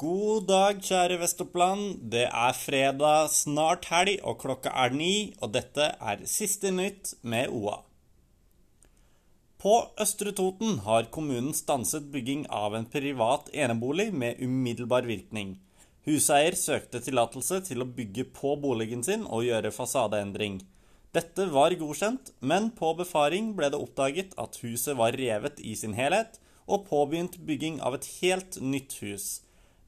God dag, kjære Vestoppland. Det er fredag, snart helg, og klokka er ni, og dette er siste nytt med OA. På Østre Toten har kommunen stanset bygging av en privat enebolig med umiddelbar virkning. Huseier søkte tillatelse til å bygge på boligen sin og gjøre fasadeendring. Dette var godkjent, men på befaring ble det oppdaget at huset var revet i sin helhet, og påbegynt bygging av et helt nytt hus.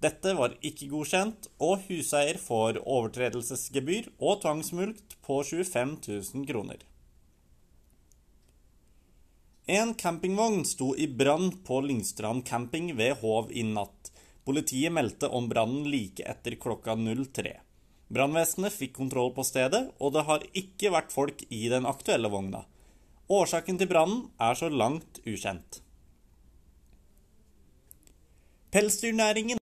Dette var ikke godkjent, og huseier får overtredelsesgebyr og tvangsmulkt på 25 000 kroner. En campingvogn sto i brann på Lyngstrand camping ved Hov i natt. Politiet meldte om brannen like etter klokka 03. Brannvesenet fikk kontroll på stedet, og det har ikke vært folk i den aktuelle vogna. Årsaken til brannen er så langt ukjent. Pelsdyrnæringen